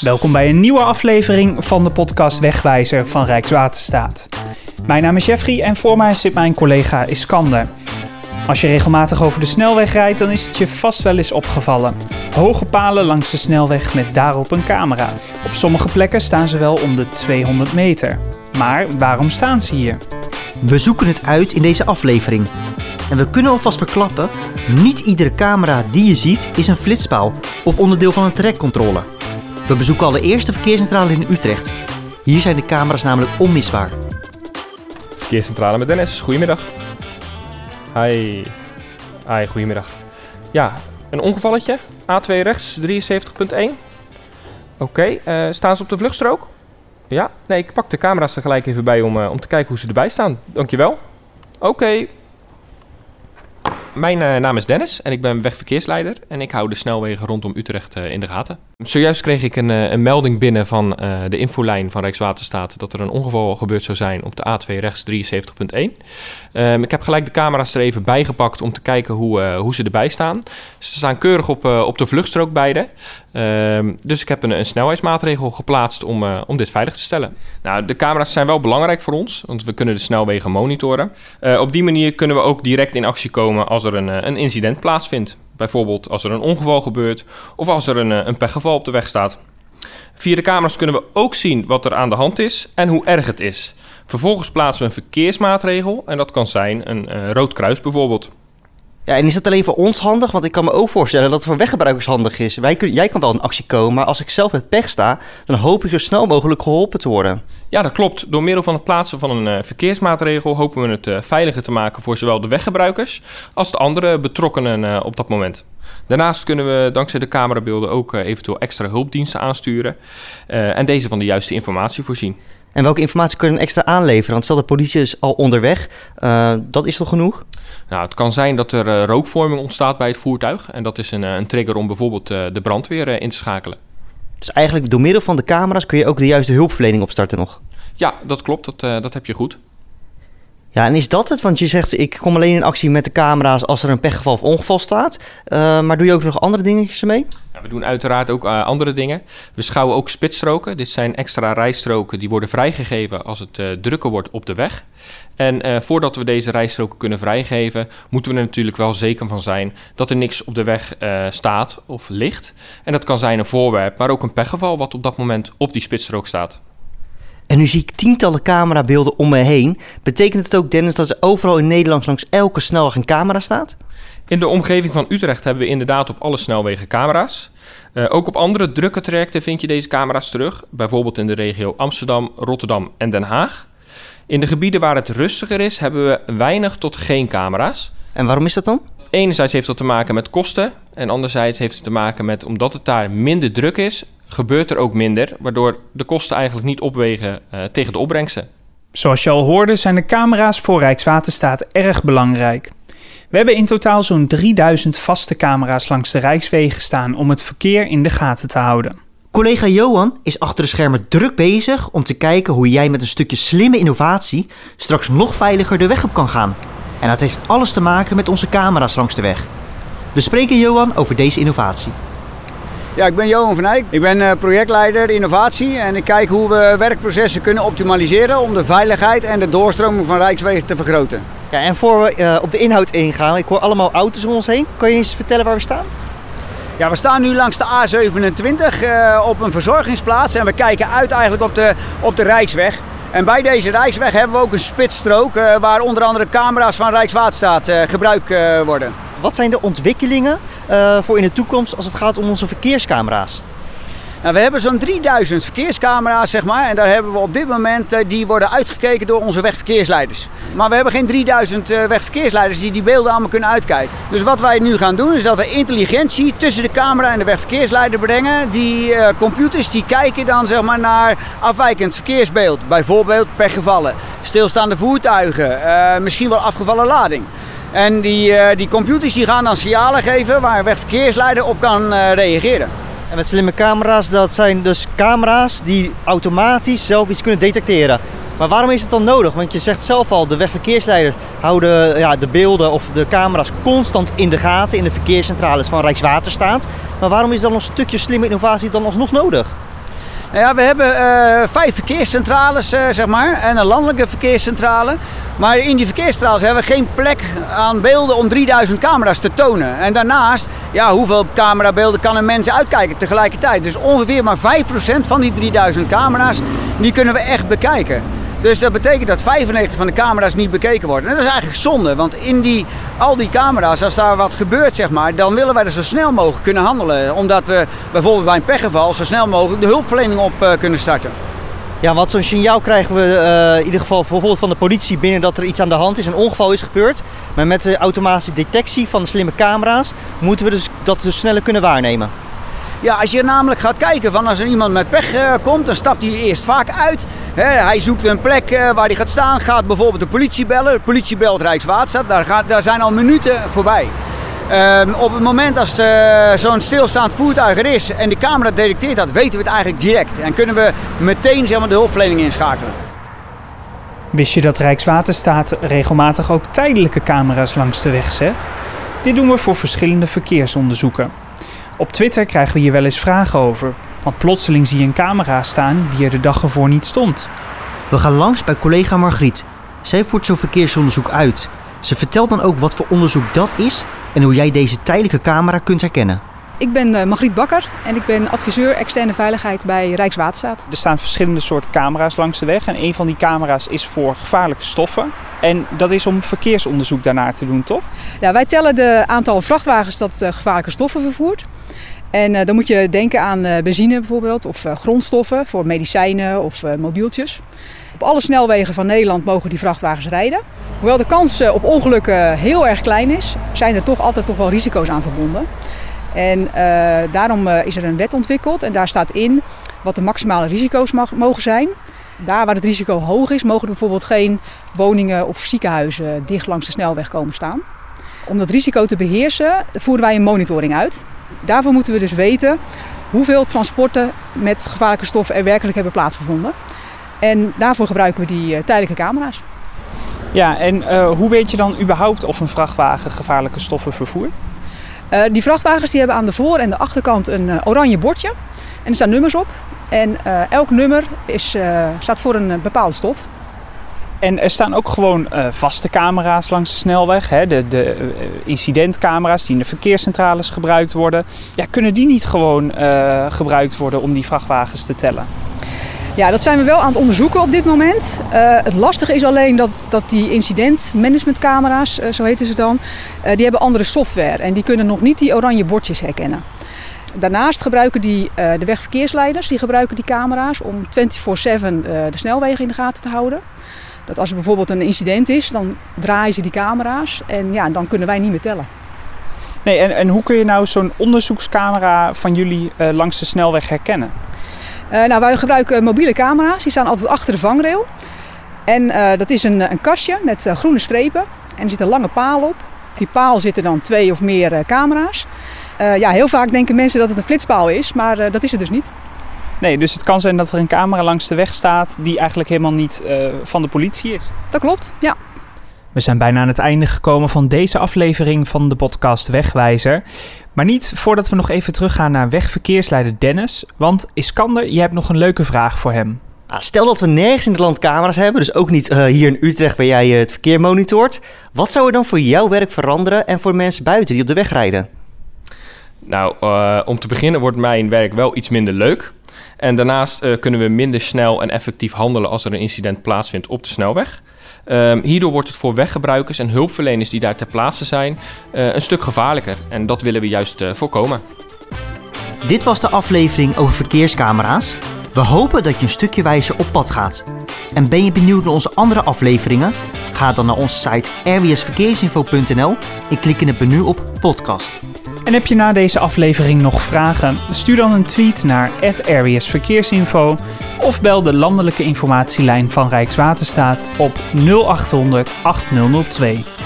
Welkom bij een nieuwe aflevering van de podcast Wegwijzer van Rijkswaterstaat. Mijn naam is Jeffrey en voor mij zit mijn collega Iskander. Als je regelmatig over de snelweg rijdt, dan is het je vast wel eens opgevallen. Hoge palen langs de snelweg met daarop een camera. Op sommige plekken staan ze wel om de 200 meter. Maar waarom staan ze hier? We zoeken het uit in deze aflevering. En we kunnen alvast verklappen, niet iedere camera die je ziet is een flitspaal of onderdeel van een trekcontrole. We bezoeken al de eerste verkeerscentrale in Utrecht. Hier zijn de camera's namelijk onmisbaar. Verkeerscentrale met Dennis, goedemiddag. Hi. Hi, goedemiddag. Ja, een ongevalletje. A2 rechts, 73.1. Oké, eh, staan ze op de vluchtstrook? Ja, nee, ik pak de camera's er gelijk even bij om, eh, om te kijken hoe ze erbij staan. Dankjewel. Oké. Mijn eh, naam is Dennis en ik ben wegverkeersleider en ik hou de snelwegen rondom Utrecht eh, in de gaten. Zojuist kreeg ik een, eh, een melding binnen van de infolijn van Rijkswaterstaat dat er een ongeval gebeurd zou zijn op de A2 rechts 73.1. Ehm, ik heb gelijk de camera's er even bijgepakt om te kijken hoe, hoe ze erbij staan. Ze staan keurig op, op de vluchtstrook beide. Ehm, dus ik heb een, een snelheidsmaatregel geplaatst om, eh, om dit veilig te stellen. Nou, de camera's zijn wel belangrijk voor ons, want we kunnen de snelwegen monitoren. Eh, op die manier kunnen we ook direct in actie komen als er een, eh, een incident plaatsvindt. Bijvoorbeeld als er een ongeval gebeurt of als er een, een pechgeval op de weg staat. Via de camera's kunnen we ook zien wat er aan de hand is en hoe erg het is. Vervolgens plaatsen we een verkeersmaatregel en dat kan zijn een eh, rood kruis bijvoorbeeld. Ja, en is dat alleen voor ons handig? Want ik kan me ook voorstellen dat het voor weggebruikers handig is. Wij kun, jij kan wel in actie komen, maar als ik zelf met pech sta, dan hoop ik zo snel mogelijk geholpen te worden. Ja, dat klopt. Door middel van het plaatsen van een eh, verkeersmaatregel hopen we het eh, veiliger te maken voor zowel de weggebruikers als de andere betrokkenen eh, op dat moment. Daarnaast kunnen we dankzij de camerabeelden ook eh, eventueel extra hulpdiensten aansturen eh, en deze van de juiste informatie voorzien. En welke informatie kun je dan extra aanleveren? Want stel de politie is al onderweg, eh, dat is toch genoeg? Nou, het kan zijn dat er rookvorming ontstaat bij het voertuig en dat is een, een trigger om bijvoorbeeld de brandweer in te schakelen. Dus eigenlijk door middel van de camera's kun je ook de juiste hulpverlening opstarten nog. Ja, dat klopt. Dat, dat heb je goed. Ja, en is dat het? Want je zegt, ik kom alleen in actie met de camera's als er een pechgeval of ongeval staat. Eh, maar doe je ook nog andere dingetjes ermee? Ja, we doen uiteraard ook eh, andere dingen. We schouwen ook spitsstroken. Dit zijn extra rijstroken die worden vrijgegeven als het eh, drukker wordt op de weg. En voordat we deze rijstroken kunnen vrijgeven, moeten we er natuurlijk wel zeker van zijn dat er niks op de weg staat of ligt. En dat kan zijn een voorwerp, maar ook een pechgeval wat op dat moment op die spitsstrook staat. En nu zie ik tientallen camerabeelden om me heen. Betekent het ook, Dennis, dat er overal in Nederland langs elke snelweg een camera staat? In de omgeving van Utrecht hebben we inderdaad op alle snelwegen camera's. Eh, ook op andere drukke trajecten vind je deze camera's terug, bijvoorbeeld in de regio Amsterdam, Rotterdam en Den Haag. In de gebieden waar het rustiger is, hebben we weinig tot geen camera's. En waarom is dat dan? Enerzijds heeft dat te maken met kosten en anderzijds heeft het te maken met omdat het daar minder druk is, gebeurt er ook minder, waardoor de kosten eigenlijk niet opwegen eh, tegen de opbrengsten. Zoals je al hoorde zijn de camera's voor Rijkswaterstaat erg belangrijk. We hebben in totaal zo'n 3000 vaste camera's langs de Rijkswegen staan om het verkeer in de gaten te houden. Collega Johan is achter de schermen druk bezig om te kijken hoe jij met een stukje slimme innovatie straks nog veiliger de weg op kan gaan. En dat heeft alles te maken met onze camera's langs de weg. We spreken Johan over deze innovatie. Ja, ik ben Johan van Eyck. Ik ben eh, projectleider innovatie en ik kijk hoe we werkprocessen kunnen optimaliseren om de veiligheid en de doorstroming van Rijkswegen te vergroten. Ja, en voor we eh, op de inhoud ingaan, ik hoor allemaal auto's om ons heen. Kan je eens vertellen waar we staan? Ja, we staan nu langs de A27 eh, op een verzorgingsplaats en we kijken uit eigenlijk op de, op de Rijksweg. En bij deze Rijksweg hebben we ook een spitsstrook waar onder andere camera's van Rijkswaterstaat gebruikt eh, worden. Wat zijn de ontwikkelingen eh, voor in de toekomst als het gaat om onze verkeerscamera's? Nou, we hebben zo'n 3000 verkeerscamera's, zeg maar. En daar hebben we op dit moment, eh, die worden uitgekeken door onze wegverkeersleiders. Maar we hebben geen 3000 eh, wegverkeersleiders die die beelden allemaal kunnen uitkijken. Dus wat wij nu gaan doen, is dat we intelligentie tussen de camera en de wegverkeersleider brengen. Die computers die kijken dan zeg maar, naar afwijkend verkeersbeeld. Bijvoorbeeld pechgevallen, stilstaande voertuigen, misschien wel afgevallen lading. En die, eh, die computers die gaan dan signalen geven waar een wegverkeersleider op kan eh, reageren. En met slimme camera's, dat zijn dus camera's die automatisch zelf iets kunnen detecteren. Maar waarom is het dan nodig? Want je zegt zelf al, de wegverkeersleider houden ja, de beelden of de camera's constant in de gaten in de verkeerscentrales van Rijkswaterstaat. Maar waarom is dan een stukje slimme innovatie dan alsnog nodig? Nou ja, we hebben eh, vijf verkeerscentrales, zeg maar, en een landelijke verkeerscentrale. Maar in die verkeerscentrales hebben we geen plek aan beelden om 3000 camera's te tonen. En daarnaast, ja, hoeveel camerabeelden kan een mens uitkijken tegelijkertijd? Dus ongeveer maar 5% van die 3000 camera's, die kunnen we echt bekijken. Dus dat betekent dat 95% van de camera's niet bekeken worden. En dat is eigenlijk zonde, want in die, al die camera's, als daar wat gebeurt, zeg maar, dan willen wij er zo snel mogelijk kunnen handelen. Omdat we bijvoorbeeld bij een pechgeval zo snel mogelijk de hulpverlening op uh, kunnen starten. Ja, want zo'n signaal krijgen we uh, in ieder geval bijvoorbeeld van de politie binnen dat er iets aan de hand is, een ongeval is gebeurd. Maar met de automatische detectie van de slimme camera's moeten we dus dat dus sneller kunnen waarnemen. Ja, als je namelijk gaat kijken van als er iemand met pech uh, komt, dan stapt hij eerst vaak uit. hij zoekt een plek uh, waar hij gaat staan, gaat bijvoorbeeld de politie bellen. De politie belt Rijkswaterstaat, daar, daar zijn al minuten voorbij. Uh, op het moment als uh, zo'n stilstaand voertuig er is en de camera detecteert dat, weten we het eigenlijk direct. En kunnen we meteen zeg maar, de hulpverlening inschakelen. Wist je dat Rijkswaterstaat regelmatig ook tijdelijke camera's langs de weg zet? Dit doen we voor verschillende verkeersonderzoeken. Op Twitter krijgen we hier wel eens vragen over, want plotseling zie je een camera staan die er de dag ervoor niet stond. We gaan langs bij collega Margriet. Zij voert zo'n verkeersonderzoek uit. Ze vertelt dan ook wat voor onderzoek dat is en hoe jij deze tijdelijke camera kunt herkennen. Ik ben uh, Margriet Bakker en ik ben adviseur externe veiligheid bij Rijkswaterstaat. Er staan verschillende soorten camera's langs de weg en een van die camera's is voor gevaarlijke stoffen. En dat is om verkeersonderzoek daarnaar te doen, toch? Ja, wij tellen de aantal vrachtwagens dat uh, gevaarlijke stoffen vervoert. En uh, dan moet je denken aan uh, benzine bijvoorbeeld, of uh, grondstoffen voor medicijnen of mobieltjes. Op alle snelwegen van Nederland mogen die vrachtwagens rijden. Hoewel de kans op ongelukken heel erg klein is, zijn er toch altijd toch wel risico's aan verbonden. En daarom is er een wet ontwikkeld en daar staat in wat de maximale risico's mogen zijn. Daar waar het risico hoog is, mogen er bijvoorbeeld geen woningen of ziekenhuizen dicht langs de snelweg komen staan. Om dat risico te beheersen voeren wij een monitoring uit. Daarvoor moeten we dus weten hoeveel transporten met gevaarlijke stoffen er werkelijk hebben plaatsgevonden. En daarvoor gebruiken we die uh, tijdelijke camera's. Ja, en uh, hoe weet je dan überhaupt of een vrachtwagen gevaarlijke stoffen vervoert? Uh, die vrachtwagens die hebben aan de voor- en de achterkant een oranje bordje. En er staan nummers op. En elk nummer is, staat voor een bepaalde stof. En er staan ook gewoon vaste camera's langs de snelweg. Hè? De, de incidentcamera's die in de verkeerscentrales gebruikt worden. Ja, kunnen die niet gewoon gebruikt worden om die vrachtwagens te tellen? Ja, dat zijn we wel aan het onderzoeken op dit moment. het lastige is alleen dat, dat die incidentmanagementcamera's, zo heten ze dan, die hebben andere software. En die kunnen nog niet die oranje bordjes herkennen. Daarnaast gebruiken die, de wegverkeersleiders die gebruiken die camera's om 24-7 de snelwegen in de gaten te houden. Dat als er bijvoorbeeld een incident is, dan draaien ze die camera's en ja, dan kunnen wij niet meer tellen. Nee, en, en hoe kun je nou zo'n onderzoekscamera van jullie uh, langs de snelweg herkennen? Uh, nou, wij gebruiken mobiele camera's. Die staan altijd achter de vangrail. En uh, dat is een, een kastje met groene strepen. En er zit een lange paal op. Op die paal zitten dan twee of meer camera's. ja, heel vaak denken mensen dat het een flitspaal is, maar dat is het dus niet. Nee, dus het kan zijn dat er een camera langs de weg staat die eigenlijk helemaal niet uh, van de politie is. Dat klopt, ja. We zijn bijna aan het einde gekomen van deze aflevering van de podcast Wegwijzer. Maar niet voordat we nog even teruggaan naar wegverkeersleider Dennis. Want Iskander, je hebt nog een leuke vraag voor hem. Nou, stel dat we nergens in het land camera's hebben, dus ook niet uh, hier in Utrecht waar jij uh, het verkeer monitort. Wat zou er dan voor jouw werk veranderen en voor mensen buiten die op de weg rijden? Nou, uh, om te beginnen wordt mijn werk wel iets minder leuk. En daarnaast uh, kunnen we minder snel en effectief handelen als er een incident plaatsvindt op de snelweg. Um, hierdoor wordt het voor weggebruikers en hulpverleners die daar ter plaatse zijn uh, een stuk gevaarlijker. En dat willen we juist uh, voorkomen. Dit was de aflevering over verkeerscamera's. We hopen dat je een stukje wijzer op pad gaat. En ben je benieuwd naar onze andere afleveringen? Ga dan naar onze site rwsverkeersinfo.nl en klik in het menu op podcast. En heb je na deze aflevering nog vragen? Stuur dan een tweet naar Verkeersinfo of bel de landelijke informatielijn van Rijkswaterstaat op 0800 8002.